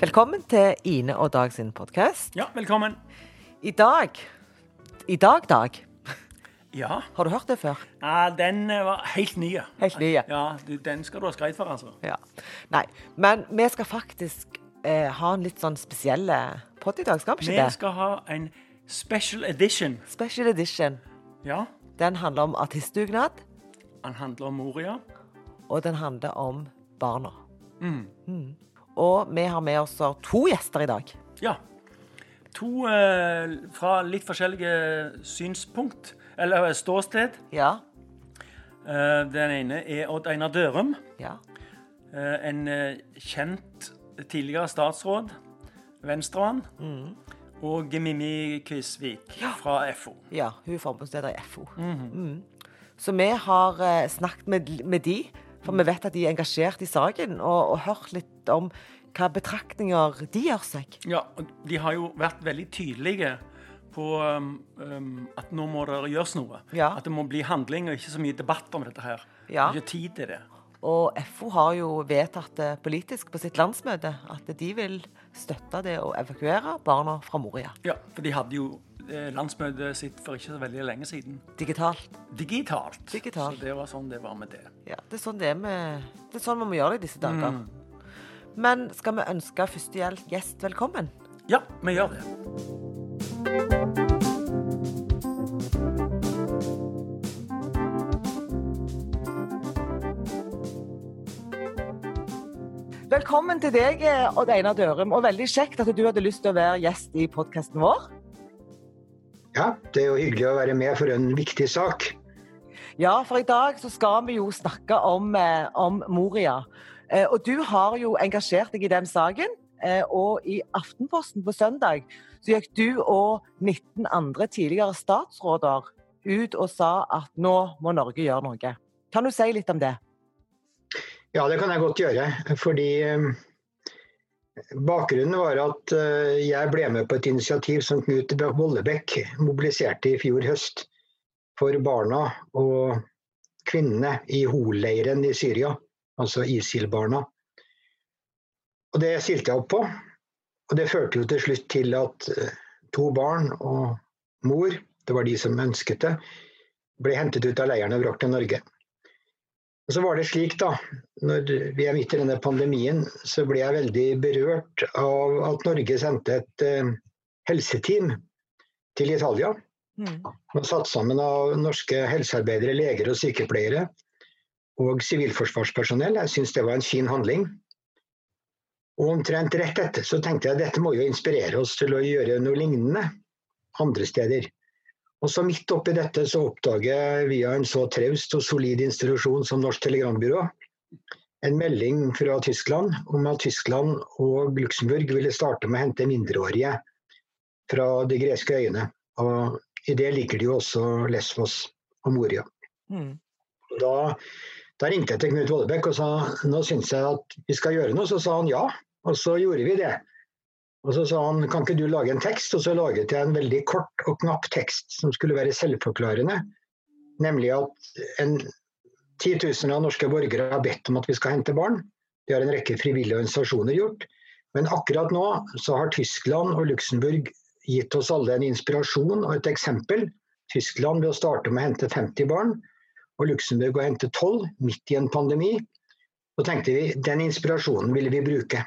Velkommen til Ine og Dag sin podkast. Ja, velkommen. I dag I dag, Dag, Ja, har du hørt det før? ja den eh, var helt ny. Helt ny, ja. Du, den skal du ha skryt for, altså. Ja. Nei, men vi skal faktisk eh, ha en litt sånn spesiell pod i dag, skal vi Vi ikke det? skal ha en special edition. Special edition. Ja, Den handler om artistdugnad, den handler om Moria. og den handler om barna. Mm. Mm. Og vi har med oss to gjester i dag. Ja. To eh, fra litt forskjellige synspunkt, eller ståsted. Ja. Eh, den ene er Odd Einar Dørum. Ja. Eh, en eh, kjent tidligere statsråd, venstremann. Og Mimmi Kvisvik fra FO. ja hun er forbundsleder i FO. Mm. Så vi har eh, snakket med, med de, for vi vet at de er engasjert i saken, og, og hørt litt om hva betraktninger de gjør seg. Ja, de har jo vært veldig tydelige på um, um, at nå må det gjøres noe. Ja. At det må bli handling og ikke så mye debatt om dette her. Ja. Det er ikke tid til det. Og FO har jo vedtatt det politisk på sitt landsmøte at de vil støtte det å evakuere barna fra Moria Ja, For de hadde jo eh, landsmøtet sitt for ikke så veldig lenge siden. digitalt. Digitalt. Digitalt. Så det var sånn det var med det. Ja, det er sånn det er med Det er sånn vi må gjøre det i disse dager. Men skal vi ønske første gjest velkommen? Ja, vi gjør det. Velkommen til deg, Odd Einar Dørum, og veldig kjekt at du hadde lyst til å være gjest i podkasten vår. Ja, det er jo hyggelig å være med for en viktig sak. Ja, for i dag så skal vi jo snakke om, eh, om Moria. Eh, og du har jo engasjert deg i den saken. Eh, og i Aftenposten på søndag så gikk du og 19 andre tidligere statsråder ut og sa at nå må Norge gjøre noe. Kan du si litt om det? Ja, det kan jeg godt gjøre. Fordi eh, bakgrunnen var at jeg ble med på et initiativ som Knut Vollebekk mobiliserte i fjor høst for barna og kvinnene i Hol-leiren i Syria, altså ISIL-barna. Og det stilte jeg opp på. Og det førte jo til slutt til at eh, to barn og mor, det var de som ønsket det, ble hentet ut av leirene og brakt til Norge. Og så var det slik da, når vi er midt i denne pandemien, så ble jeg veldig berørt av at Norge sendte et eh, helseteam til Italia. Mm. Satt sammen av norske helsearbeidere, leger og sykepleiere og sivilforsvarspersonell. Jeg syns det var en fin handling. Og omtrent rett etter så tenkte jeg at dette må jo inspirere oss til å gjøre noe lignende andre steder. Og så midt oppi dette så oppdager jeg via en så traust og solid institusjon som Norsk Telegrambyrå en melding fra Tyskland om at Tyskland og Luxembourg ville starte med å hente mindreårige fra de greske øyene. Og i det ligger det jo også Lesvos og Moria. Mm. Da, da ringte jeg til Knut Vollebekk og sa nå syns jeg at vi skal gjøre noe. Så sa han ja, og så gjorde vi det. Og så sa han kan ikke du lage en tekst, og så laget jeg en veldig kort og knapp tekst som skulle være selvforklarende. Nemlig at en, titusener av norske borgere har bedt om at vi skal hente barn. Det har en rekke frivillige organisasjoner gjort. Men akkurat nå så har Tyskland og Luxembourg gitt oss alle en inspirasjon og et eksempel. Tyskland ved å starte med å hente 50 barn, og Luxembourg å hente 12 midt i en pandemi. Så tenkte vi den inspirasjonen ville vi bruke.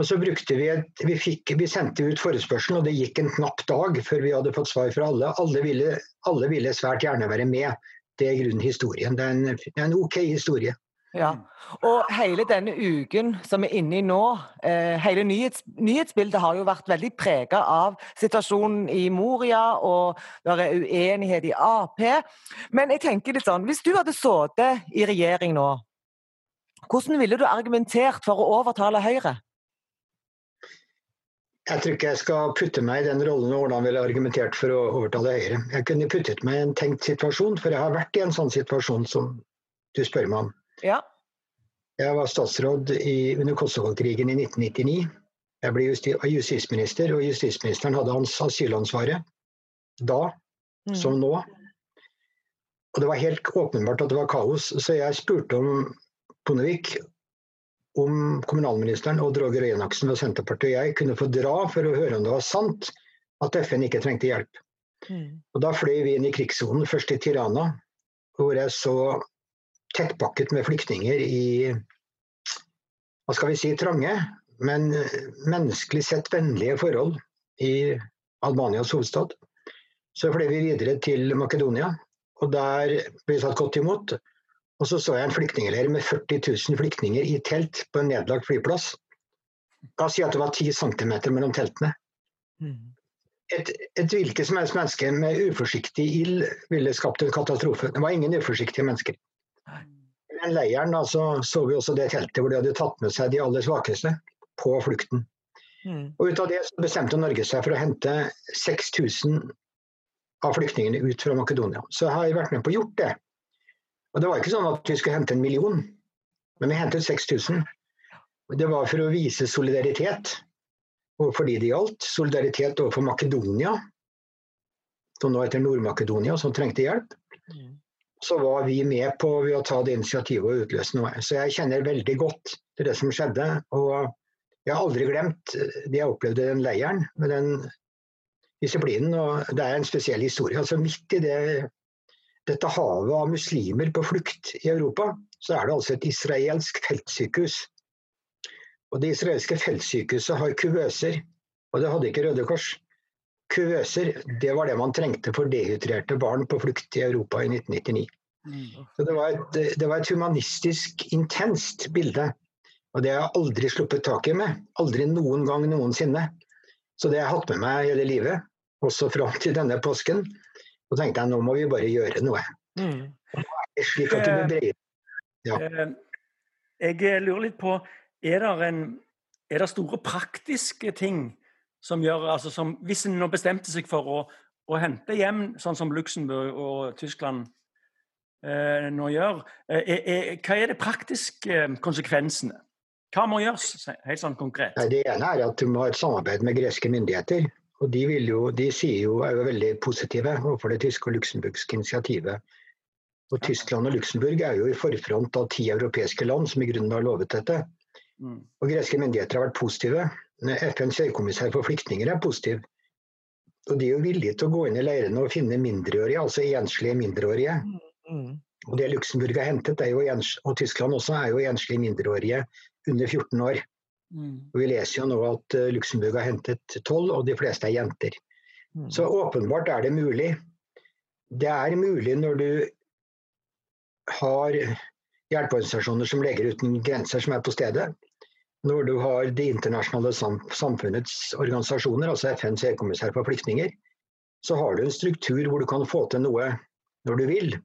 Og så brukte vi, et, vi, fikk, vi sendte ut forespørselen, og det gikk en knapp dag før vi hadde fått svar fra alle. Alle ville, alle ville svært gjerne være med. Det er grunnen historien. Det er en, det er en OK historie. Ja. Og hele denne uken som vi er inne i nå, eh, hele nyhets, nyhetsbildet har jo vært veldig prega av situasjonen i Moria, og det er uenighet i Ap. Men jeg tenker litt sånn, hvis du hadde sittet i regjering nå, hvordan ville du argumentert for å overtale Høyre? Jeg tror ikke jeg skal putte meg i den rollen og hvordan jeg ville argumentert for å overtale Høyre. Jeg kunne puttet meg i en tenkt situasjon, for jeg har vært i en sånn situasjon som du spør meg om. Ja. Jeg var statsråd i, under Kosovo-krigen i 1999. Jeg ble justi justisminister, og justisministeren hadde hans asylansvaret da Mm. som nå. Og det var helt åpenbart at det var kaos, så jeg spurte om Bondevik om kommunalministeren og Roger Enoksen og Senterpartiet og jeg kunne få dra for å høre om det var sant at FN ikke trengte hjelp. Mm. Og Da fløy vi inn i krigssonen, først i Tirana, hvor jeg så tettpakket med flyktninger i hva skal vi si, trange, men menneskelig sett vennlige forhold i Albanias hovedstad. Så fløy vi videre til Makedonia, og der ble vi tatt godt imot. Og så så jeg en flyktningleir med 40 000 flyktninger i telt på en nedlagt flyplass. La oss si at det var 10 cm mellom teltene. Mm. Et, et hvilket som helst menneske med uforsiktig ild ville skapt en katastrofe. Det var ingen uforsiktige mennesker. Den leiren da, så vi også det teltet hvor de hadde tatt med seg de aller svakeste på flukten. Mm. Og Ut av det bestemte Norge seg for å hente 6000 av flyktningene ut fra Makedonia. Så jeg har vært med på å gjort det. Og det var ikke sånn at vi skulle hente en million, men vi hentet 6000. Det var for å vise solidaritet overfor de det gjaldt. Solidaritet overfor Makedonia, som nå heter Nord-Makedonia, som trengte hjelp. Mm. Så var vi med på ved å ta det initiativet og utløse noe. Så jeg kjenner veldig godt til det som skjedde. Og jeg har aldri glemt det jeg opplevde i den leiren med den disiplinen. Og det er en spesiell historie. Altså Midt i det dette havet av muslimer på flukt i Europa, så er det altså et israelsk feltsykehus. Og Det israelske feltsykehuset har kuvøser, og det hadde ikke Røde Kors. Kuvøser det var det man trengte for dehydrerte barn på flukt i Europa i 1999. Mm. Så det var, et, det var et humanistisk, intenst bilde. Og det har jeg aldri sluppet taket med. Aldri noen gang noensinne. Så det har jeg hatt med meg hele livet, også fram til denne påsken. Så tenkte jeg nå må vi bare gjøre noe. Mm. Slik at det blir bredere. Ja. Eh, jeg lurer litt på er det, en, er det store praktiske ting som gjør altså som, Hvis en nå bestemte seg for å, å, hente hjem, sånn som Luxembourg og Tyskland eh, nå gjør, eh, er, hva er de praktiske konsekvensene? Hva må gjøres, helt sånn konkret? Det ene er at du må ha et samarbeid med greske myndigheter. Og de, jo, de jo, er jo veldig positive overfor det tyske og luxemburgske initiativet. Og Tyskland og Luxemburg er jo i forfront av ti europeiske land som i grunnen har lovet dette. Mm. Og greske myndigheter har vært positive. FNs høykommissær for flyktninger er positiv. Og de er jo villige til å gå inn i leirene og finne mindreårige, altså enslige mindreårige. Mm. Og det Luxemburg har hentet, jo, og Tyskland også, er jo enslige mindreårige under 14 år. Mm. Og vi leser jo nå at uh, Luxembourg har hentet tolv, og de fleste er jenter. Mm. Så åpenbart er det mulig. Det er mulig når du har hjelpeorganisasjoner som Leger uten grenser som er på stedet. Når du har det internasjonale samfunnets organisasjoner, altså FNs høykommissær for flyktninger, så har du en struktur hvor du kan få til noe når du vil,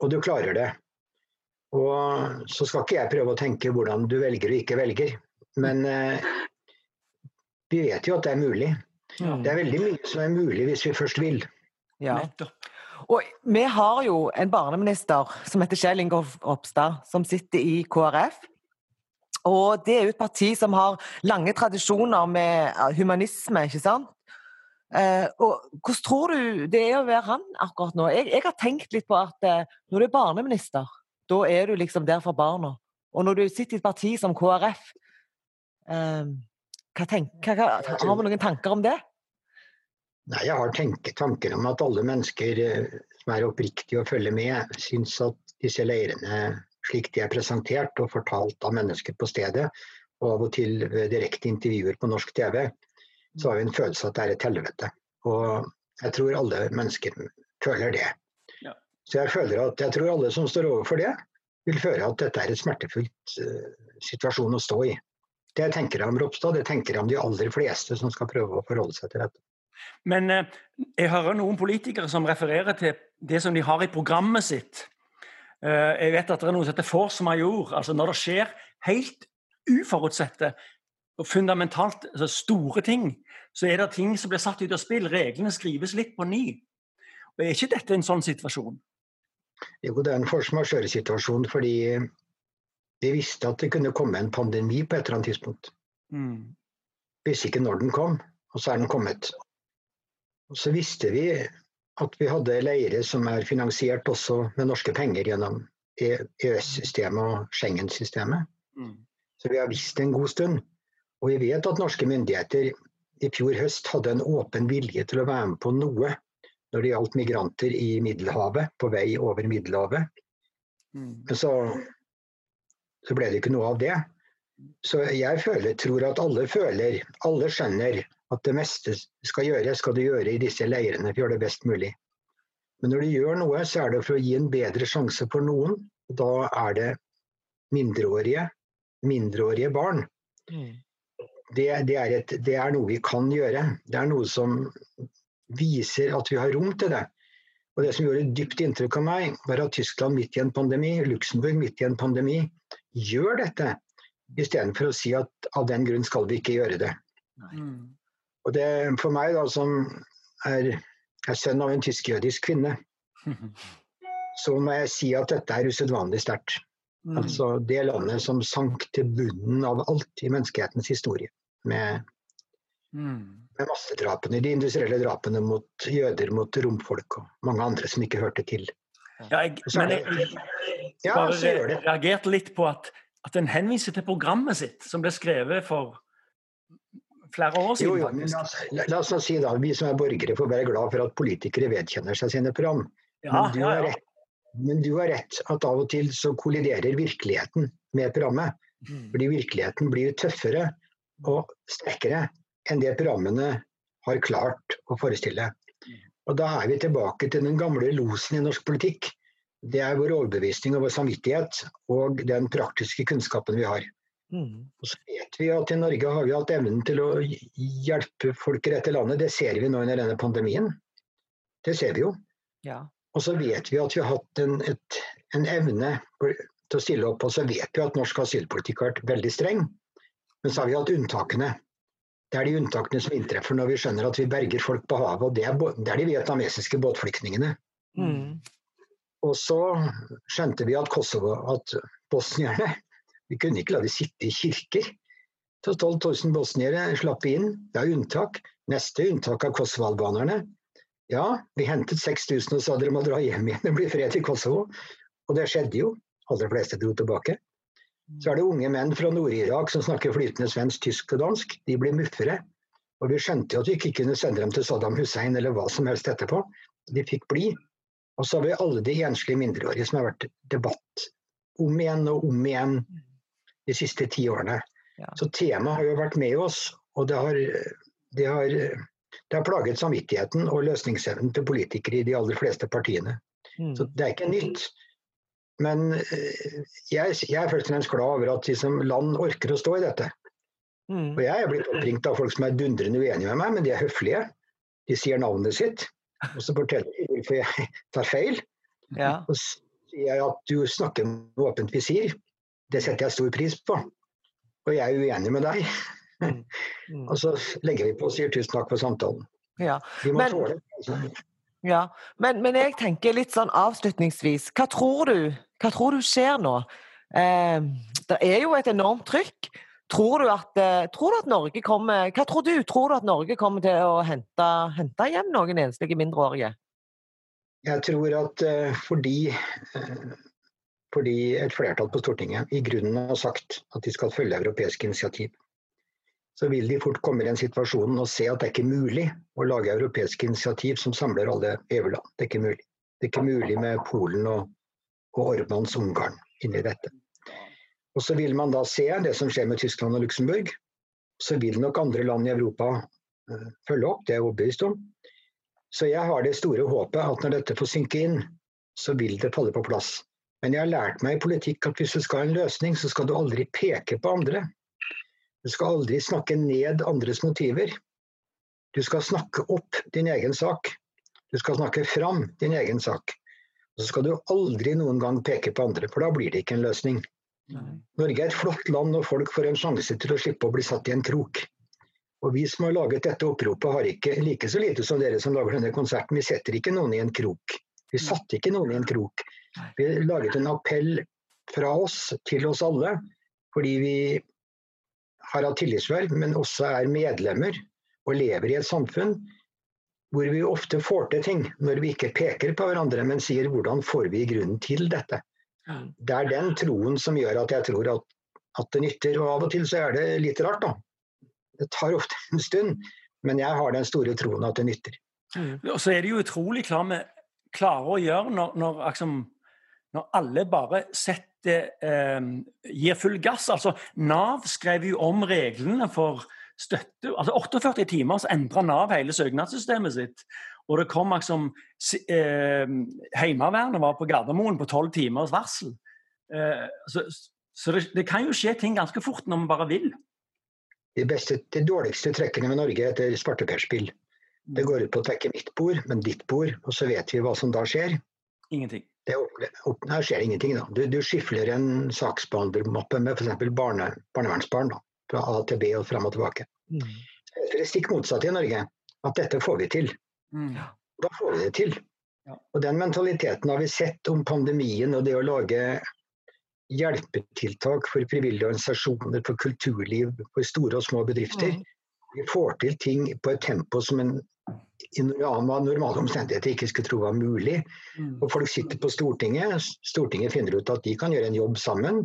og du klarer det. Og så skal ikke jeg prøve å tenke hvordan du velger og ikke velger. Men eh, vi vet jo at det er mulig. Ja. Det er veldig mye som er mulig hvis vi først vil. Ja. Og vi har jo en barneminister som heter Kjell Ingolf Ropstad, som sitter i KrF. Og det er jo et parti som har lange tradisjoner med humanisme, ikke sant? Eh, og hvordan tror du det er å være han akkurat nå? Jeg, jeg har tenkt litt på at eh, når du er barneminister, da er du liksom der for barna. Og når du sitter i et parti som KrF, eh, hva tenk, hva, har vi noen tanker om det? Nei, Jeg har tenkt, tanker om at alle mennesker eh, som er oppriktige og følger med, syns at disse leirene, slik de er presentert og fortalt av mennesker på stedet, og av og til direkte intervjuer på norsk TV, så har vi en følelse av at det er et helvete. Og jeg tror alle mennesker føler det. Ja. Så jeg føler at jeg tror alle som står overfor det, vil føle at dette er et smertefullt uh, situasjon å stå i. Det tenker jeg om Ropstad, det tenker jeg om de aller fleste som skal prøve å forholde seg til dette. Men eh, jeg hører noen politikere som refererer til det som de har i programmet sitt. Eh, jeg vet at det er noe som heter force major. altså Når det skjer helt uforutsette og fundamentalt altså store ting, så er det ting som blir satt ut av spill. Reglene skrives litt på ny. Og Er ikke dette en sånn situasjon? Jo, det er en force majeure-situasjon fordi vi visste at det kunne komme en pandemi på et eller annet tidspunkt. Mm. Visste ikke når den kom, og så er den kommet. Og så visste vi at vi hadde leirer som er finansiert også med norske penger gjennom EØS-systemet og Schengen-systemet. Mm. Så vi har visst en god stund. Og vi vet at norske myndigheter i fjor høst hadde en åpen vilje til å være med på noe når det gjaldt migranter i Middelhavet, på vei over Middelhavet. Mm. Men så, så ble det ikke noe av det. Så jeg føler, tror at alle føler, alle skjønner at det meste skal gjøre, skal du gjøre i disse leirene for å gjøre det best mulig. Men når du gjør noe, så er det for å gi en bedre sjanse for noen. Da er det mindreårige, mindreårige barn. Mm. Det, det, er et, det er noe vi kan gjøre. Det er noe som viser at vi har rom til det. Og Det som gjorde dypt inntrykk av meg, var at Tyskland midt i en pandemi, Luxembourg midt i en pandemi, gjør dette. Istedenfor å si at av den grunn skal vi ikke gjøre det. Mm. Og det For meg, da, som er, er sønn av en tysk-jødisk kvinne, så må jeg si at dette er usedvanlig sterkt. Mm. Altså det landet som sank til bunnen av alt i menneskehetens historie. Med, Mm. med massedrapene, de industrielle drapene mot jøder, mot romfolk og mange andre som ikke hørte til. Ja, jeg, men jeg, jeg, jeg bare reagerte litt på at, at en henviser til programmet sitt, som ble skrevet for flere år siden. jo, men la oss, la, oss si da, Vi som er borgere får være glad for at politikere vedkjenner seg sine program. Ja, men, du ja, ja. rett, men du har rett at av og til så kolliderer virkeligheten med programmet. Mm. Fordi virkeligheten blir tøffere og sterkere enn det programmene har klart å forestille. Og da er vi tilbake til den gamle losen i norsk politikk. Det er vår overbevisning og vår samvittighet og den praktiske kunnskapen vi har. Mm. Og så vet vi at i Norge har vi hatt evnen til å hjelpe folk i dette landet. Det ser vi nå under denne pandemien. Det ser vi jo. Ja. Og så vet vi at vi har hatt en, et, en evne til å stille opp. Og så vet vi at norsk asylpolitikk har vært veldig streng. Men så har vi hatt unntakene. Det er de unntakene som inntreffer når vi skjønner at vi berger folk på havet. Og det er, det er de vietnamesiske båtflyktningene. Mm. Og så skjønte vi at Kosovo, at bosnierne Vi kunne ikke la de sitte i kirker. Så 12 000 bosniere slapp inn. Det er unntak. Neste unntak av kosovo-albanerne. Ja, vi hentet 6000 og sa dere må dra hjem igjen. Det blir fred i Kosovo. Og det skjedde jo. Aller fleste dro tilbake. Så er det unge menn fra Nord-Irak som snakker flytende svensk, tysk og dansk. De blir muffere. Og vi skjønte jo at vi ikke kunne sende dem til Saddam Hussein eller hva som helst etterpå. De fikk bli. Og så har vi alle de enslige mindreårige som har vært debatt om igjen og om igjen de siste ti årene. Ja. Så temaet har jo vært med oss, og det har, det har, det har plaget samvittigheten og løsningsevnen til politikere i de aller fleste partiene. Mm. Så det er ikke nytt. Men eh, jeg, jeg er først og fremst glad over at vi som land orker å stå i dette. Mm. Og jeg er blitt oppringt av folk som er dundrende uenige med meg, men de er høflige. De sier navnet sitt, og så forteller de hvorfor jeg tar feil. Ja. Og så sier jeg at du snakker med åpent visir. Det setter jeg stor pris på. Og jeg er uenig med deg. Mm. Mm. Og så legger vi på og sier tusen takk for samtalen. ja. Vi må Men- tåle altså. Ja, men, men jeg tenker litt sånn avslutningsvis. Hva tror du, hva tror du skjer nå? Eh, det er jo et enormt trykk. Tror du, at, eh, tror du at Norge kommer Hva tror du? Tror du at Norge kommer til å hente, hente hjem noen enslige mindreårige? Jeg tror at eh, fordi, eh, fordi et flertall på Stortinget i grunnen har sagt at de skal følge europeiske initiativ, så vil de fort komme i den situasjonen og se at det er ikke mulig å lage europeiske initiativ som samler alle EU-land. Det er ikke mulig. Det er ikke mulig med Polen og, og Orbans Ungarn inni dette. Og så vil man da se det som skjer med Tyskland og Luxembourg. Så vil nok andre land i Europa uh, følge opp, det er jeg overbevist om. Så jeg har det store håpet at når dette får synke inn, så vil det falle på plass. Men jeg har lært meg i politikk at hvis du skal ha en løsning, så skal du aldri peke på andre. Du skal aldri snakke ned andres motiver. Du skal snakke opp din egen sak. Du skal snakke fram din egen sak. Og så skal du aldri noen gang peke på andre, for da blir det ikke en løsning. Norge er et flott land, og folk får en sjanse til å slippe å bli satt i en krok. Og vi som har laget dette oppropet, har ikke like så lite som dere som lager denne konserten. Vi setter ikke noen i en krok. Vi satte ikke noen i en krok. Vi laget en appell fra oss til oss alle, fordi vi har hatt tillitsverv, men også er medlemmer og lever i et samfunn hvor vi ofte får til ting når vi ikke peker på hverandre, men sier hvordan får vi i grunnen til dette. Det er den troen som gjør at jeg tror at at det nytter. Og av og til så er det litt rart, da. Det tar ofte en stund, men jeg har den store troen at det nytter. Mm. Og så er det jo utrolig klar vi klarer å gjøre når, når, liksom, når alle bare setter eh, gir full gass. Altså, Nav skrev jo om reglene for støtte. altså 48 timer så endra Nav hele søknadssystemet sitt. Og det kom liksom eh, Heimevernet var på Gardermoen på tolv timers varsel. Eh, så, så det, det, kan jo skje ting ganske fort når man bare vil. De, beste, de dårligste trekkene med Norge heter svarteperspill. Det går ut på å trekke mitt bord, men ditt bord, og så vet vi hva som da skjer. Ingenting. Det her skjer ingenting. da. Du, du skifler en saksbehandlermappe med f.eks. Barne, barnevernsbarn da, fra A til B og fram og tilbake. Mm. Det er stikk motsatt i Norge. At dette får vi til. Mm. Da får vi det til. Ja. Og Den mentaliteten har vi sett om pandemien og det å lage hjelpetiltak for frivillige organisasjoner, for kulturliv, for store og små bedrifter. Mm. Vi får til ting på et tempo som en i normale omstendigheter ikke skulle tro var mulig. Mm. Og folk sitter på Stortinget. Stortinget finner ut at de kan gjøre en jobb sammen.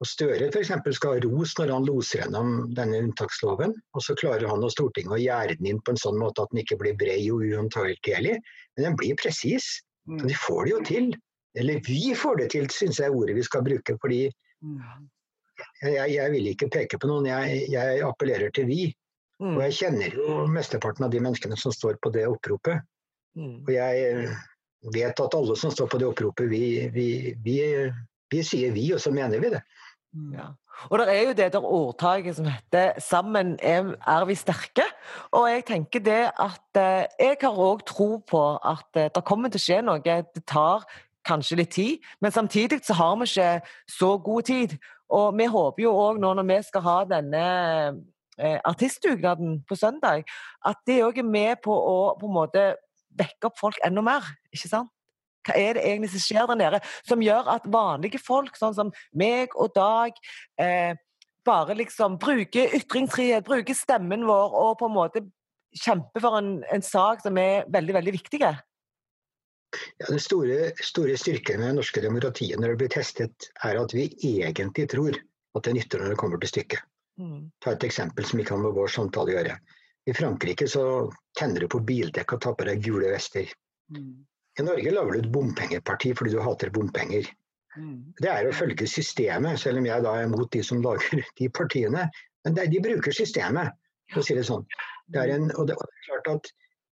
Og Støre f.eks. skal ha ros når han loser gjennom denne unntaksloven. Og så klarer han og Stortinget å gjerde den inn på en sånn måte at den ikke blir brei og uhåndterlig, men den blir presis. Mm. Så de får det jo til. Eller vi får det til, syns jeg er ordet vi skal bruke. fordi mm. Jeg, jeg, vil ikke peke på noen, jeg, jeg appellerer til vi. Mm. Og jeg kjenner jo mesteparten av de menneskene som står på det oppropet. Mm. Og jeg eh, vet at alle som står på det oppropet, vi, vi, vi, vi sier vi, og så mener vi det. Mm. Ja. Og det er jo det der ordtaket som heter 'sammen er, er, vi sterke'. Og jeg tenker det at eh, jeg har òg tro på at eh, det kommer til å skje noe. Det tar kanskje litt tid, men samtidig så har vi ikke så god tid. Og vi håper jo òg nå når vi skal ha denne eh, artistdugnaden på søndag, at det òg er med på å på en måte vekke opp folk enda mer. ikke sant? Hva er det egentlig som skjer der nede, som gjør at vanlige folk, sånn som meg og Dag, eh, bare liksom bruker ytringsfrihet, bruker stemmen vår og på en måte kjemper for en, en sak som er veldig, veldig viktig? Ja, Den store, store styrken med det norske demokratiet når det blir testet, er at vi egentlig tror at det nytter når det kommer til stykket. Mm. Ta et eksempel som ikke har med vår samtale å gjøre. I Frankrike så tenner du på bildekk og tar på deg gule vester. Mm. I Norge lager du et bompengeparti fordi du hater bompenger. Mm. Det er å følge systemet, selv om jeg da er mot de som lager de partiene. Men de bruker systemet, for å si det sånn. Det er, en, og det, og det er klart at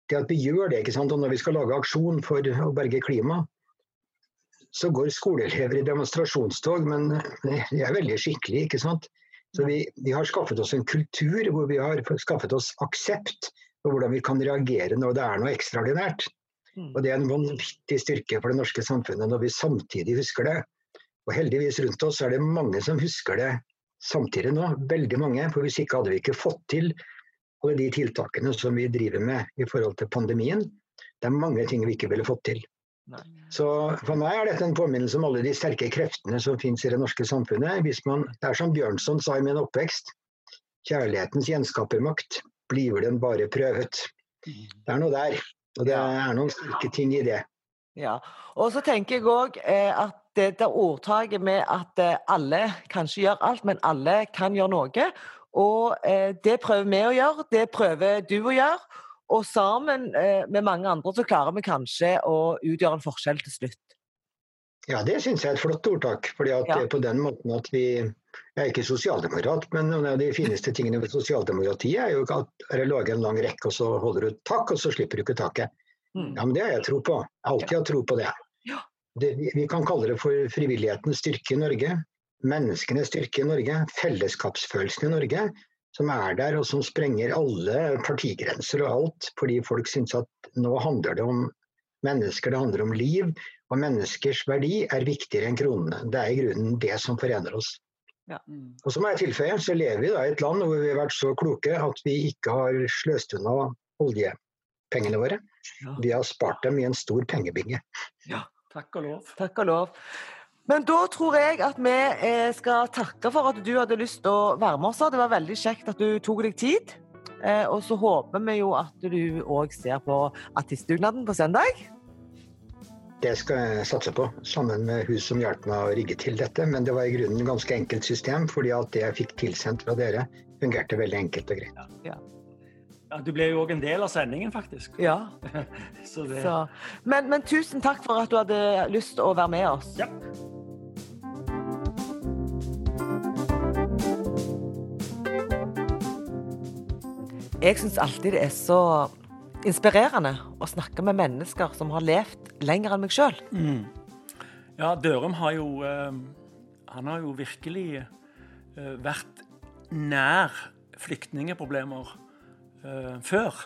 det at vi gjør det, ikke sant? og når vi skal lage aksjon for å berge klimaet, så går skoleelever i demonstrasjonstog, men de er veldig skikkelige. ikke sant? Så vi, vi, har skaffet oss en kultur hvor vi har skaffet oss aksept for hvordan vi kan reagere når det er noe ekstraordinært. Mm. Og Det er en vanvittig styrke for det norske samfunnet når vi samtidig husker det. Og heldigvis rundt oss er det mange som husker det samtidig nå. Veldig mange. For hvis ikke hadde vi ikke fått til alle de tiltakene som vi driver med i forhold til pandemien. Det er mange ting vi ikke ville fått til. Så for meg er dette en påminnelse om alle de sterke kreftene som finnes i det norske samfunnet. Hvis man, det er som Bjørnson sa i min oppvekst, kjærlighetens gjenskapermakt blir den bare prøvet. Det er noe der, og det er noen sterke ting i det. Ja, og så tenker jeg òg eh, at det ordtaket med at alle alle kanskje gjør alt, men alle kan gjøre noe. Og eh, det prøver vi å gjøre, det prøver du å gjøre. Og sammen eh, med mange andre så klarer vi kanskje å utgjøre en forskjell til slutt. Ja, det syns jeg er et flott ordtak. fordi at ja. på den måten at vi Jeg er ikke sosialdemokrat, men en av de fineste tingene ved sosialdemokratiet er jo at du lager en lang rekke, og så holder du takk, og så slipper du ikke taket. Mm. Ja, men det har jeg tro på. Jeg alltid har tro på det. Ja. det. Vi kan kalle det for frivillighetens styrke i Norge. Menneskenes styrke i Norge. Fellesskapsfølelsen i Norge som er der, og som sprenger alle partigrenser og alt. Fordi folk syns at nå handler det om mennesker, det handler om liv. Og menneskers verdi er viktigere enn kronene. Det er i grunnen det som forener oss. Ja. Og så må jeg tilføye, så lever vi da i et land hvor vi har vært så kloke at vi ikke har sløst unna oljepengene våre. Ja. Vi har spart dem i en stor pengebinge. Ja, takk og lov. Takk og lov. Men da tror jeg at vi eh, skal takke for at du hadde lyst til å være med oss. Det var veldig kjekt at du tok deg tid. Eh, og så håper vi jo at du òg ser på artistdugnaden på søndag. det skal jeg satse på, sammen med hun som hjalp meg å rigge til dette. Men det var i grunnen et ganske enkelt system, fordi at det jeg fikk tilsendt fra dere, fungerte veldig enkelt og greit. Ja. Ja, du ble jo òg en del av sendingen, faktisk. Ja. Så det... Så. Men, men tusen takk for at du hadde lyst til å være med oss. Ja. Jeg syns alltid det er så inspirerende å snakke med mennesker som har levd lenger enn meg sjøl. Mm. Ja, Dørum har jo eh, Han har jo virkelig eh, vært nær flyktningeproblemer eh, før.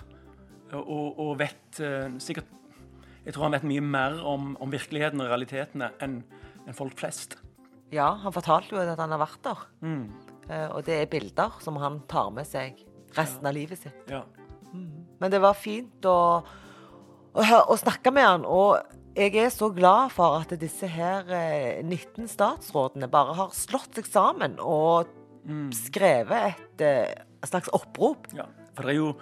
Og, og vet sikkert Jeg tror han vet mye mer om, om virkeligheten og realitetene enn en folk flest. Ja, han fortalte jo at han har vært der. Mm. Og det er bilder som han tar med seg resten av livet sitt. Ja. Men det var fint å, å, å snakke med han. Og jeg er så glad for at disse her eh, 19 statsrådene bare har slått seg sammen og Mm. skrevet et et, slags opprop. ja. For det er jo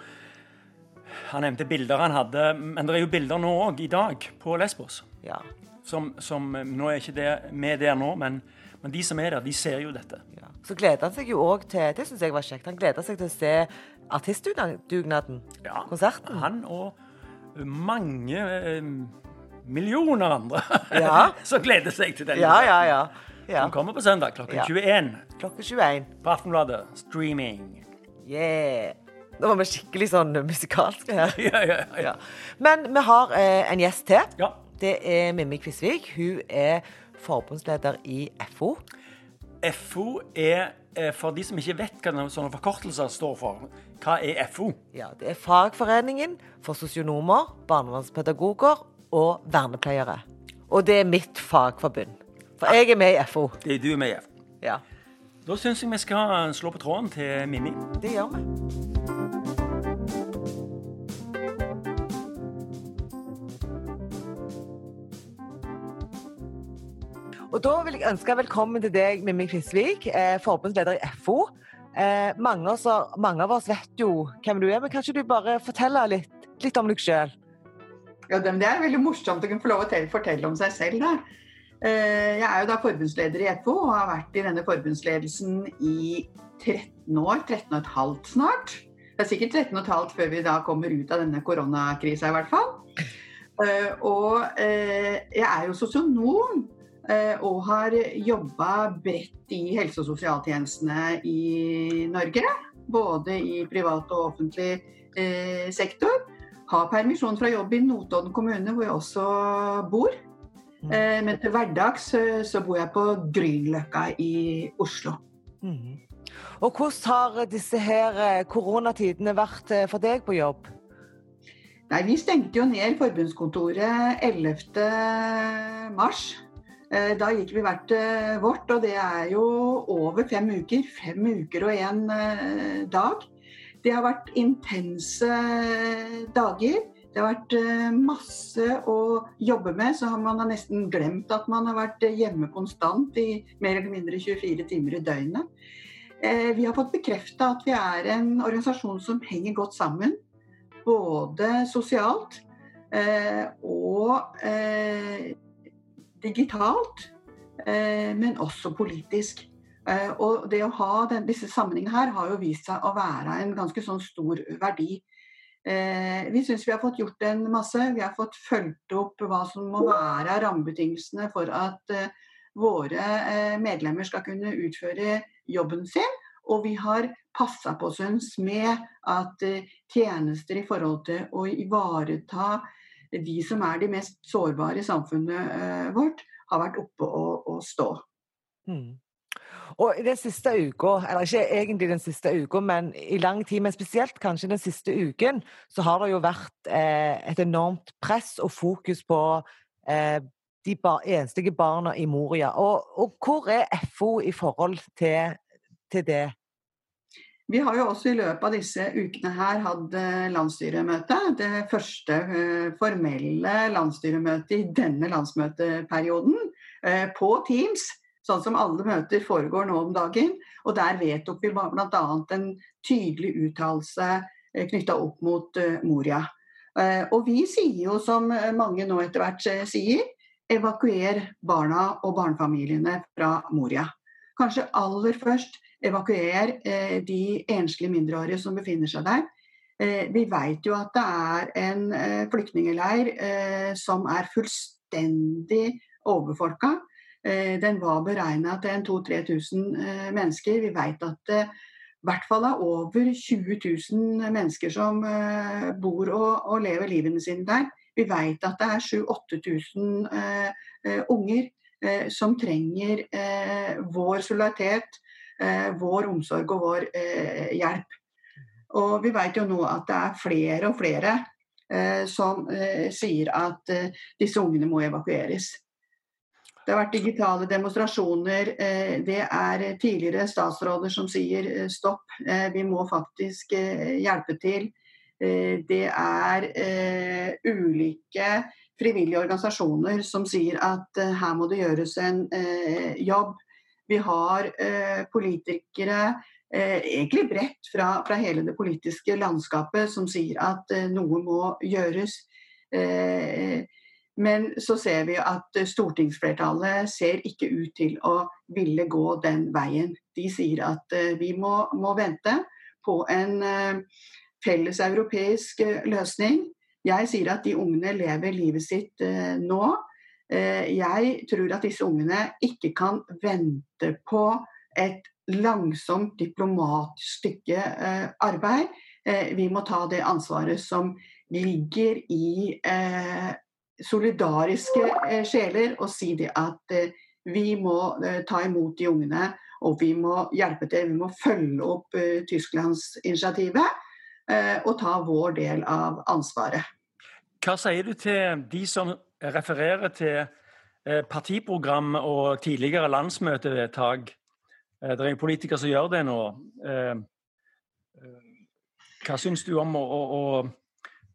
Han nevnte bilder han hadde, men det er jo bilder nå òg, i dag, på Lesbos. Ja. Som, som Nå er ikke det vi der nå, men, men de som er der, de ser jo dette. Ja. Så gleder han seg jo òg til Det syns jeg var kjekt. Han gleder seg til å se artistdugnaden. Ja, Konserten. Han og mange eh, millioner andre Ja. som gleder seg til den. Ja, ja, ja. ja. Som kommer på søndag klokken Ja. 21 Klokken 21. på Aftenbladet. Streaming. Yeah. Nå var vi skikkelig sånn musikalske her. Ja, ja, ja. Ja. Men vi har eh, en gjest til. ja. Det er Mimmi Kvisvik. Hun er forbundsleder i FO. FO er, eh, for de som ikke vet hva sånne forkortelser står for, hva er FO? Ja, det er Fagforeningen for sosionomer, barnevernspedagoger og vernepleiere. Og det er mitt fagforbund. For jeg er med i FO. Det er du med i. FO. Ja, Da syns jeg vi skal slå på tråden til Mimmi. det gjør vi. Og da vil jeg ønske velkommen til deg, Mimmi Kvisvik, eh, forbundsleder i FO. Eh, mange, oss, mange av oss vet jo hvem du er, men kan ikke du bare fortelle litt, litt om deg sjøl? Ja, det er veldig morsomt å kunne få lov å fortelle om seg selv. Da. Eh, Jeg er jo da forbundsleder i FO og har vært i denne forbundsledelsen i 13 år. 13 og et halvt snart. Det er sikkert 13 og et halvt før vi da kommer ut av denne koronakrisa i hvert fall. Eh, Og jeg er jo sosionom og har jobba bredt i helse- og sosialtjenestene i Norge. Både i privat og offentlig eh, sektor har permisjon fra jobb i Notodden kommune, hvor jeg også bor. Mm. Eh, Men til hverdags eh, så bor jeg på Grünerløkka i Oslo. Mm. Og hvordan har disse her eh, koronatidene vært eh, for deg på jobb? Nei, Vi stengte jo ned forbundskontoret 11. Eh, Da gikk vi hvert eh, vårt, og det er jo over fem uker. Fem uker og én dag. Det har vært intense dager. Det har vært eh, masse å jobbe med, så man har nesten glemt at man har vært hjemme konstant i mer eller mindre 24 timer i døgnet. Eh, Vi har fått bekrefta at vi er en organisasjon som henger godt sammen. Både sosialt eh, og eh, digitalt, eh, men også politisk. Eh, og det å ha den, disse sammenhengene her har jo vist seg å være en ganske sånn stor verdi. Eh, vi syns vi har fått gjort en masse. Vi har fått fulgt opp hva som må være rammebetingelsene for at våre medlemmer skal kunne utføre jobben sin. Og vi har passa på syns med at tjenester i forhold til å ivareta de som er de mest sårbare i samfunnet eh, vårt, har vært oppe og, og stå. Mm. Og i den siste uka, eller ikke egentlig den siste uka, men i lang tid, men spesielt kanskje den siste uken, så har det jo vært eh, et enormt press og fokus på eh, de bar enslige barna i Moria. Og, og hvor er FO i forhold til, til det? Vi har jo også i løpet av disse ukene her hatt eh, landsstyremøte. Det første eh, formelle landsstyremøtet i denne landsmøteperioden eh, på Teams. Sånn som alle møter foregår nå om dagen. Og der vedtok vi bl.a. en tydelig uttalelse knytta opp mot Moria. Og vi sier jo, som mange nå etter hvert sier, evakuer barna og barnefamiliene fra Moria. Kanskje aller først evakuer eh, de enslige mindreårige som befinner seg der. Eh, vi vet jo at det er en eh, flyktningeleir eh, som er fullstendig overbefolka. Eh, den var beregna til 2000-3000 eh, mennesker. Vi vet at det i hvert fall er over 20 000 mennesker som bor og, og lever livene sine der. Vi vet at det er 7000-8000 eh, unger som trenger vår solidaritet, vår omsorg og vår hjelp. Og vi vet jo nå at det er flere og flere som sier at disse ungene må evakueres. Det har vært digitale demonstrasjoner. Det er tidligere statsråder som sier stopp, vi må faktisk hjelpe til. Eh, det er eh, ulike frivillige organisasjoner som sier at eh, her må det gjøres en jobb. Vi har politikere egentlig bredt fra, fra, hele det politiske landskapet som sier at noe må gjøres. Men så ser vi at stortingsflertallet ser ikke ut til å ville gå den veien. De sier at vi må, må vente på en felles europeisk eh, løsning. Jeg sier at de ungene lever livet sitt eh, nå. Eh, jeg tror at disse ungene ikke kan vente på et langsomt diplomatisk stykke arbeid. Vi må ta det ansvaret som ligger i solidariske sjeler, og si det at vi må ta imot de ungene. Og vi må hjelpe til, vi må følge opp Tysklands initiativet. Eh, og ta vår del av ansvaret. Hva sier du til de som refererer til eh, partiprogram og tidligere landsmøtevedtak? Eh, det er en politiker som gjør det nå. Hva syns du om å, å, å,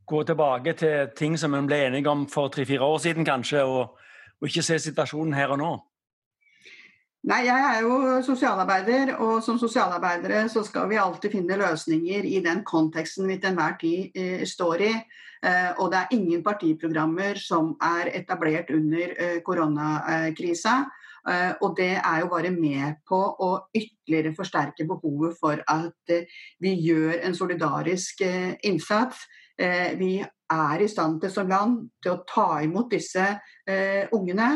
gå tilbake til ting som en ble enige om for tre-fire år siden, kanskje, og, og ikke se situasjonen her og nå? Nei, Jeg er jo sosialarbeider, og som sosialarbeidere så skal vi alltid finne løsninger i den konteksten vi til enhver tid eh, står i. Eh, og det er ingen partiprogrammer som er etablert under eh, koronakrisa. Eh, og det er jo bare med på å ytterligere forsterke behovet for at eh, vi gjør en solidarisk eh, innsats. vi er i stand til som land til å ta imot disse ungene.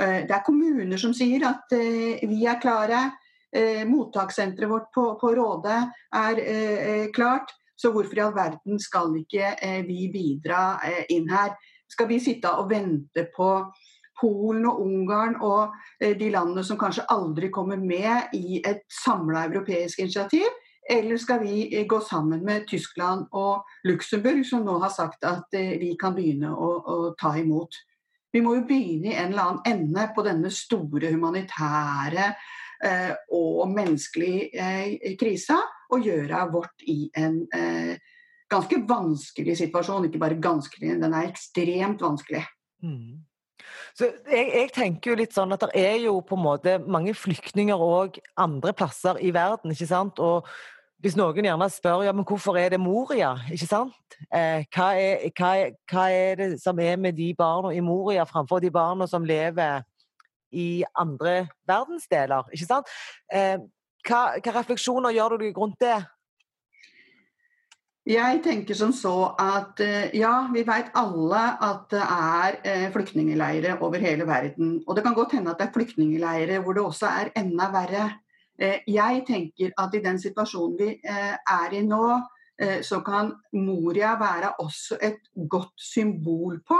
Eh, det er kommuner som sier at eh, vi er klare. Eh, mottakssenteret vårt på, på Råde er klart. Så hvorfor i all verden skal ikke vi bidra inn her? Skal vi sitte og vente på Polen og Ungarn og de landene som kanskje aldri kommer med i et samla europeisk initiativ? Eller skal vi gå sammen med Tyskland og Luxembourg, som nå har sagt at vi kan begynne å, å ta imot? Vi må jo begynne i en eller annen ende på denne store humanitære eh, og menneskelige eh, krisa, og gjøre vårt i en eh, ganske vanskelig situasjon. Ikke bare ganskelig, den er ekstremt vanskelig. Mm. Så jeg, jeg, tenker jo litt sånn at det er jo på en måte mange flyktninger òg andre plasser i verden. ikke sant? Og hvis noen gjerne spør ja, men hvorfor er det Moria, ikke sant? Eh, hva, er, hva, hva, er, det som er med de barna i Moria framfor de barna som lever i andre verdensdeler, ikke sant? Eh, hva, hva, refleksjoner gjør du deg rundt det? Jeg tenker som så at eh, ja, vi vet alle at det er eh, flyktningleirer over hele verden. Og det kan godt hende at det er flyktningleirer hvor det også er enda verre. Eh, jeg tenker at i den situasjonen vi eh, er i nå, eh, så kan Moria være også et godt symbol på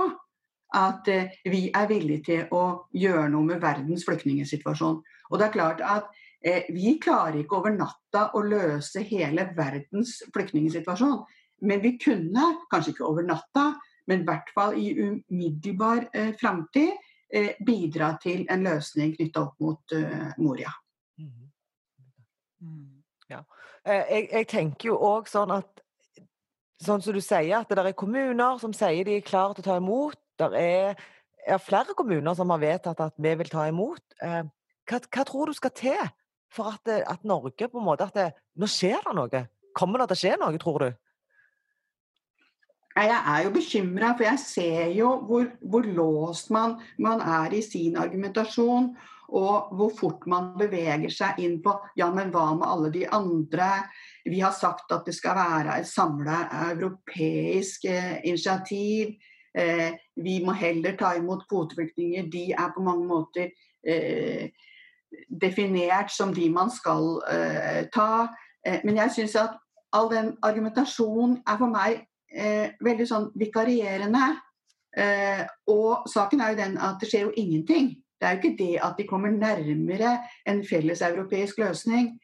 at vi er villige til å gjøre noe med verdens flyktningsituasjon. Og det er klart at Vi klarer ikke over natta å løse hele verdens flyktningsituasjon. Men vi kunne, kanskje ikke over natta, men i hvert fall i umiddelbar eh, framtid, bidra til en løsning knytta opp mot eh, Moria. Mm. Ja. Eh, jeg, jeg, tenker jo òg sånn at Sånn som du sier, at det er kommuner som sier de er klare til å ta imot. Det er, er, flere kommuner som har vedtatt at vi vil ta imot. Eh, hva, hva tror du skal til for at, at, Norge på en måte at det, Nå skjer det noe. Kommer det til å skje noe, tror du? Jeg er jo bekymra, for jeg ser jo hvor, hvor låst man, man, er i sin argumentasjon. Og hvor fort man beveger seg inn på ja, men hva med alle de andre? Vi har sagt at det skal være et samla europeisk eh, initiativ. Eh, vi må heller ta imot kvoteflyktninger. De er på mange måter eh, definert som de man skal eh, ta. Eh, men jeg syns at all den argumentasjonen er for meg eh, veldig sånn vikarierende. Og saken er jo den at det skjer jo ingenting. Det er jo ikke det at de kommer nærmere en felleseuropeisk løsning.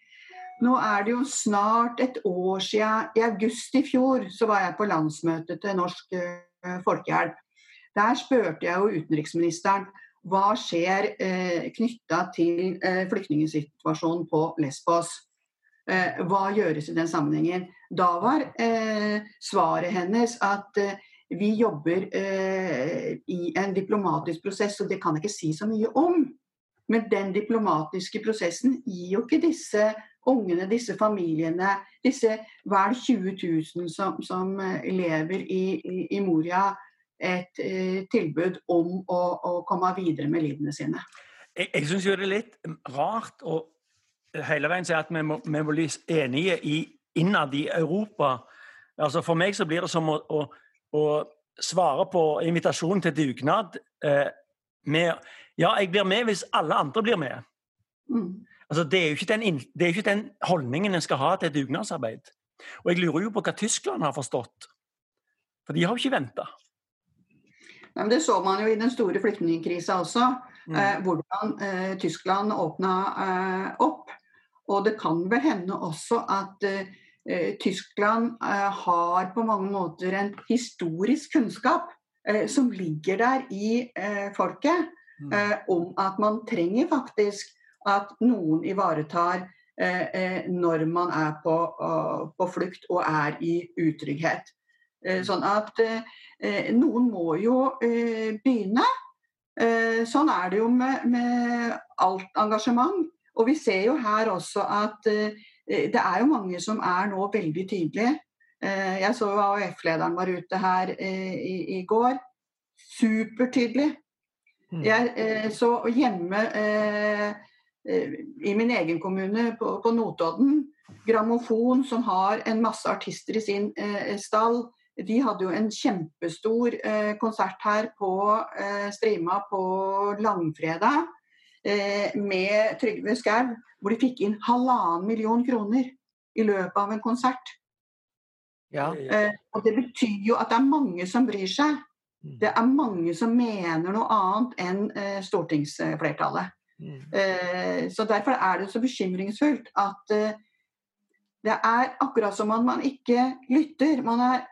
Nå er det jo snart et år siden, i august i fjor, så var jeg på landsmøtet til Norsk uh, Folkehjelp. Der spurte jeg jo utenriksministeren hva skjer eh, knytta til eh, flyktningsituasjonen på Lesbos. Eh, hva gjøres i den sammenhengen? Da var eh, svaret hennes at eh, vi jobber eh, i en diplomatisk prosess, og det kan jeg ikke si så mye om. Men den diplomatiske prosessen gir jo ikke disse ungene, disse familiene, disse vel 20 000 som, som lever i, i, i Moria, et eh, tilbud om å, å, komme videre med livene sine. Jeg, jeg syns jo det er litt rart å hele veien si at vi må, vi må bli enige i, innad i Europa. Altså For meg så blir det som å, å, å svare på invitasjonen til dugnad eh, med Ja, jeg blir med hvis alle andre blir med. Mm. Altså, det, er den, det, er jo ikke den, holdningen en skal ha til dugnadsarbeid. Og jeg lurer jo på hva Tyskland har forstått. For de har jo ikke venta. Det så man jo i den store flyktningkrisa også. Mm. Eh, hvordan eh, Tyskland åpna eh, opp. Og det kan vel hende også at eh, Tyskland eh, har på mange måter en historisk kunnskap eh, som ligger der i folket, mm. om at man trenger faktisk at noen ivaretar når man er på, på flukt og er i utrygghet. Mm. Sånn at Eh, noen må jo eh, begynne. Eh, sånn er det jo med, med, alt engasjement. Og vi ser jo her også at det er jo mange som er nå veldig tydelige. Jeg så AUF-lederen var ute her i, i går. Supertydelig. Mm. Jeg så hjemme i min egen kommune på, på Notodden, Grammofon som har en masse artister i sin stall de hadde jo en kjempestor eh, konsert her på eh, Strima på langfredag eh, med Trygve Skau, hvor de fikk inn halvannen million kroner i løpet av en konsert. Ja. Eh, og Det betyr jo at det er mange som bryr seg. Mm. Det er mange som mener noe annet enn eh, stortingsflertallet. Mm. Eh, så Derfor er det så bekymringsfullt at det er akkurat som om man ikke lytter. Man er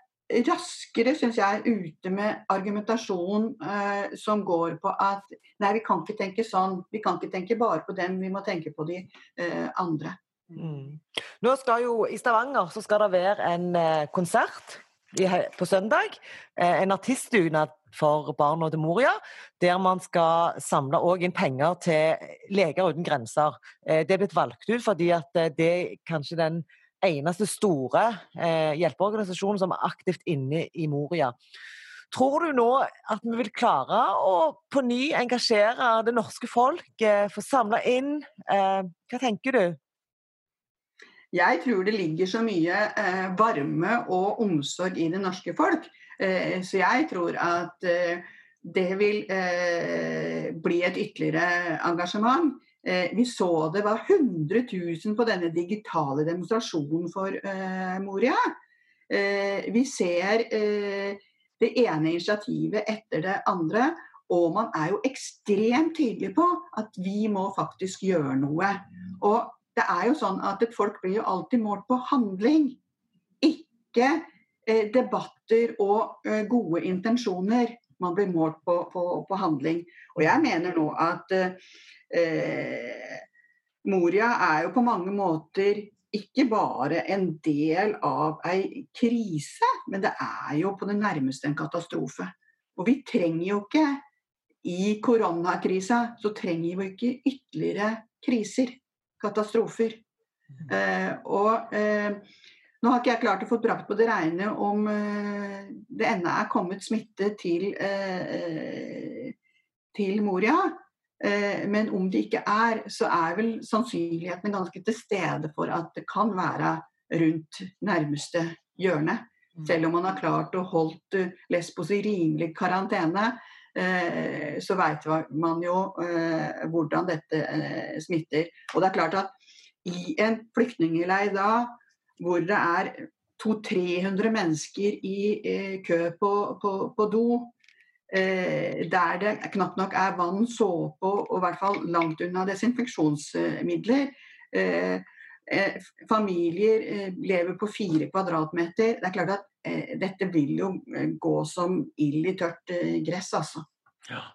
raskere, syns jeg, ute med argumentasjon eh, som går på at nei, vi kan ikke tenke sånn. Vi kan ikke tenke bare på dem, vi må tenke på de eh, andre. Mm. Nå skal jo I Stavanger så skal det være en eh, konsert i, på søndag. Eh, en artistdugnad for barna til Moria, der man skal samle inn penger til Leger uten grenser. Eh, det er blitt valgt ut fordi at eh, det kanskje den eneste store eh, hjelpeorganisasjonen som er aktivt inne i Moria. Tror du nå at vi vil klare å på ny engasjere det norske folk, eh, få samla inn? Eh, hva tenker du? Jeg tror det ligger så mye eh, varme og omsorg i det norske folk. Eh, så jeg tror at eh, det vil bli et ytterligere engasjement. Eh, vi så det var 100 000 på denne digitale demonstrasjonen for eh, Moria. Eh, vi ser det ene initiativet etter det andre. Og man er jo ekstremt tydelig på at vi må faktisk gjøre noe. Og det er jo sånn at et folk blir jo alltid målt på handling, ikke debatter og gode intensjoner. Man blir målt på, på, på, handling. Og jeg mener nå at eh, eh, Moria er jo på mange måter ikke bare en del av ei krise, men det er jo på det nærmeste en katastrofe. Og vi trenger jo ikke i koronakrisa så trenger vi ikke ytterligere kriser, katastrofer. Mm. Eh, og eh, Nå har ikke jeg klart å få brakt på det reine om eh, det ennå er kommet smitte til, uh, til Moria. Uh, men om det ikke er, så er vel sannsynligheten ganske til stede for at det kan være rundt nærmeste hjørne. Mm. Selv om man har klart å holdt Lesbos i rimelig karantene, så vet man jo hvordan dette smitter. Og det er klart at i en flyktningleir da, hvor det er 200-300 mennesker i eh, kø på, på, på do, eh, der det knapt nok er vann, såpe og, og i hvert fall langt unna desinfeksjonsmidler. Eh, eh familier eh, lever på fire kvadratmeter. Det er klart at eh, dette vil jo gå som ild i tørt gress, altså. Ja.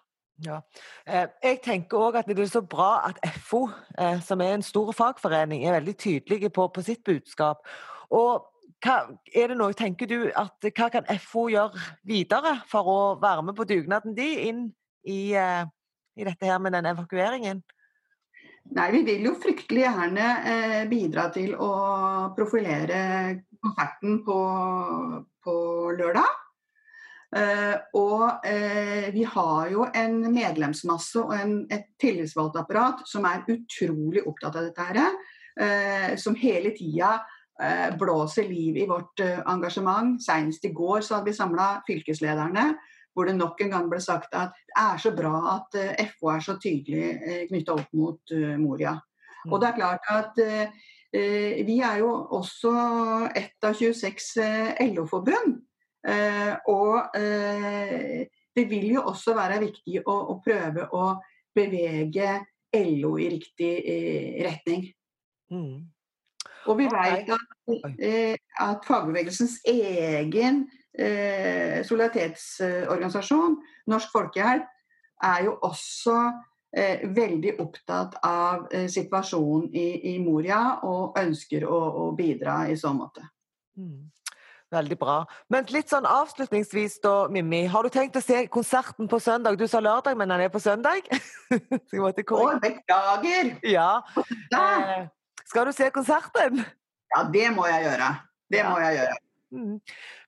Ja. Eh, jeg tenker òg at det er så bra at FO, eh, som er en stor fagforening, er veldig tydelige på, på sitt budskap. Og hva, er det noe, tenker du, at hva kan FO gjøre videre for å være med på dugnaden de inn i, eh, i dette her med den evakueringen? Nei, Vi vil jo fryktelig gjerne eh, bidra til å profilere konserten på, på lørdag. Eh, og eh, vi har jo en medlemsmasse og en, et tillitsvalgtapparat som er utrolig opptatt av dette her. Uh, som hele tida blåser liv i vårt engasjement. Senest i går så hadde vi samla fylkeslederne. Hvor det nok en gang ble sagt at det er så bra at FO er så tydelig knytta opp mot Moria. Mm. Og det er klart at vi er jo også ett av 26 LO-forbund. Eh, og eh, det vil jo også være viktig å, å prøve å bevege LO i riktig eh, retning. Mm. Og vi vet at, at fagbevegelsens egen eh, solidaritetsorganisasjon, Norsk Folkehjelp, er jo også eh, veldig opptatt av eh, situasjonen i, i, Moria og ønsker å, å, bidra i så måte. Mm. Veldig bra. Men litt sånn avslutningsvis da, Mimmi. Har du tenkt å se konserten på søndag? Du sa lørdag, men den er på søndag? Å, beklager! Ja. Eh, skal du se konserten? Ja, det må jeg gjøre. Det ja. må jeg gjøre. Mm.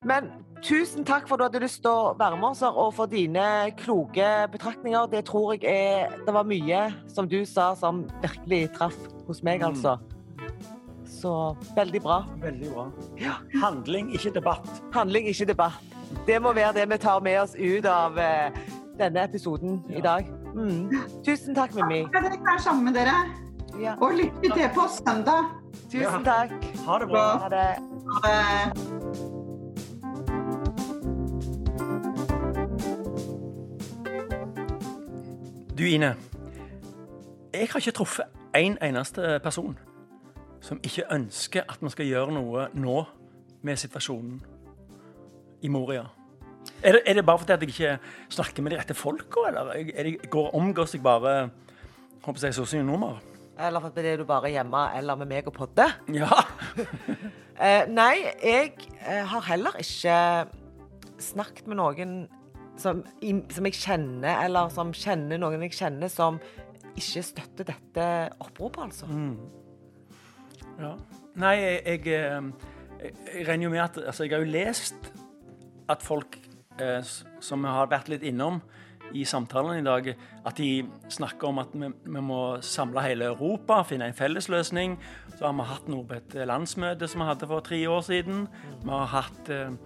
Men tusen takk for at du hadde lyst til å være med oss og for dine kloke betraktninger. Det tror jeg er Det var mye som du sa som virkelig traff hos meg, mm. altså. Så veldig bra. Veldig bra. Ja. Handling, ikke debatt. Handling, ikke debatt. Det må være det vi tar med oss ut av eh, denne episoden ja. i dag. Mm. Tusen takk, Mimmi. Takk for at jeg er sammen med dere. Ja. Og lykke til på søndag. Tusen takk. Ha det bra. Ha det. Ha det. Du Ine, jeg har ikke truffet én en eneste person som ikke ønsker at vi skal gjøre noe nå med situasjonen i Moria? Er det, er det bare fordi at jeg ikke snakker med de rette folka, eller er det, går omgås jeg bare håper jeg, sosionomer? Eller fordi er du bare hjemme eller med meg og podde. Ja. eh, nei, jeg eh, har heller ikke snakket med noen som, som, jeg kjenner, eller som kjenner noen jeg kjenner, som ikke støtter dette oppropet, altså. Mm. Ja. Nei, jeg, jeg, eh, jeg, regner jo med at Altså, jeg har jo lest at folk eh, som har vært litt innom i samtalen i dag, at de snakker om at vi, vi, må samle hele Europa, finne en felles løsning. Så har vi hatt noe på et landsmøte som vi hadde for tre år siden. Vi har hatt eh,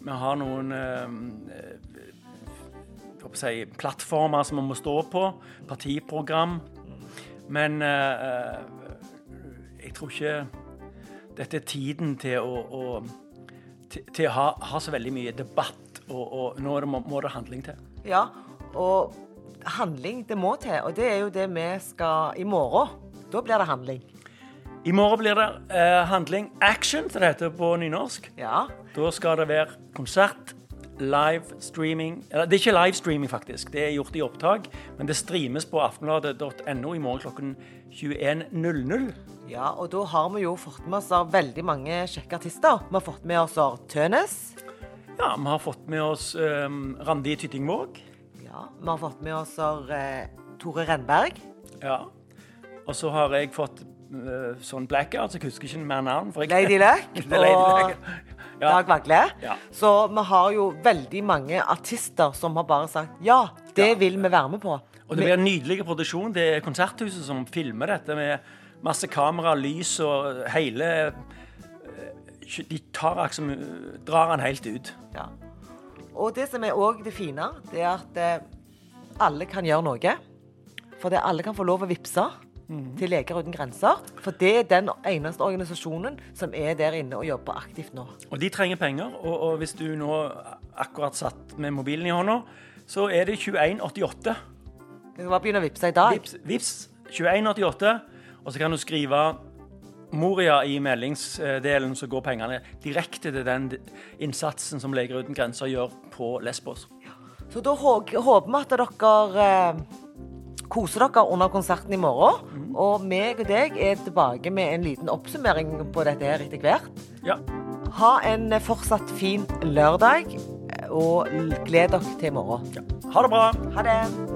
Vi har noen eh, si, plattformer som vi må stå på. Partiprogram. Men eh, jeg tror ikke dette er tiden til å, å, til, til å ha, ha, så veldig mye debatt, og, og nå det, må det handling til. Ja, og handling det må til, og det er jo det vi skal i morgen. Da blir det handling. I morgen blir det eh, handling action, som det heter på nynorsk. Ja. Da skal det være konsert, live streaming Eller det er ikke live streaming, faktisk. Det er gjort i opptak, men det streames på aftenbladet.no i morgen klokken 21.00. Ja, og da har vi jo fått med oss veldig mange kjekke artister. Vi har fått med oss Tønes. Ja, vi har fått med oss um, Randi Tyttingvåg. Ja, vi har fått med oss uh, Tore Renberg. Ja. Og så har jeg fått eh, sånn blackout, så jeg husker ikke mer navn. for jeg- Lady Luck og Ja. Dag Vagle. Ja. Så vi har jo veldig mange artister som har bare sagt ja, det Ja. vil vi være med på. Og det blir en nydelig produksjon. Det er Konserthuset som filmer dette med masse kamera, lys og hele eh, De tar liksom, drar den helt ut. Ja. Og det som er òg det fine, det er at eh, alle kan gjøre noe. For det alle kan få lov å vippse til Leger uten grenser. For det er den eneste organisasjonen som er der inne og jobber aktivt nå. Og de trenger penger. Og, og hvis du nå akkurat satt med mobilen i hånda, så er det 2188. Du kan bare begynne å vippse i dag. Vips, vips 2188. Og så kan du skrive Moria i meldingsdelen, så går pengene direkte til den innsatsen som Leger uten grenser gjør på Lesbos. Så da håper vi at dere eh, koser dere under konserten i morgen. Og meg og deg er tilbake med en liten oppsummering på dette her etter hvert. Ja. Ha en fortsatt fin lørdag, og gled dere til i morgen. Ha det bra. Ha det.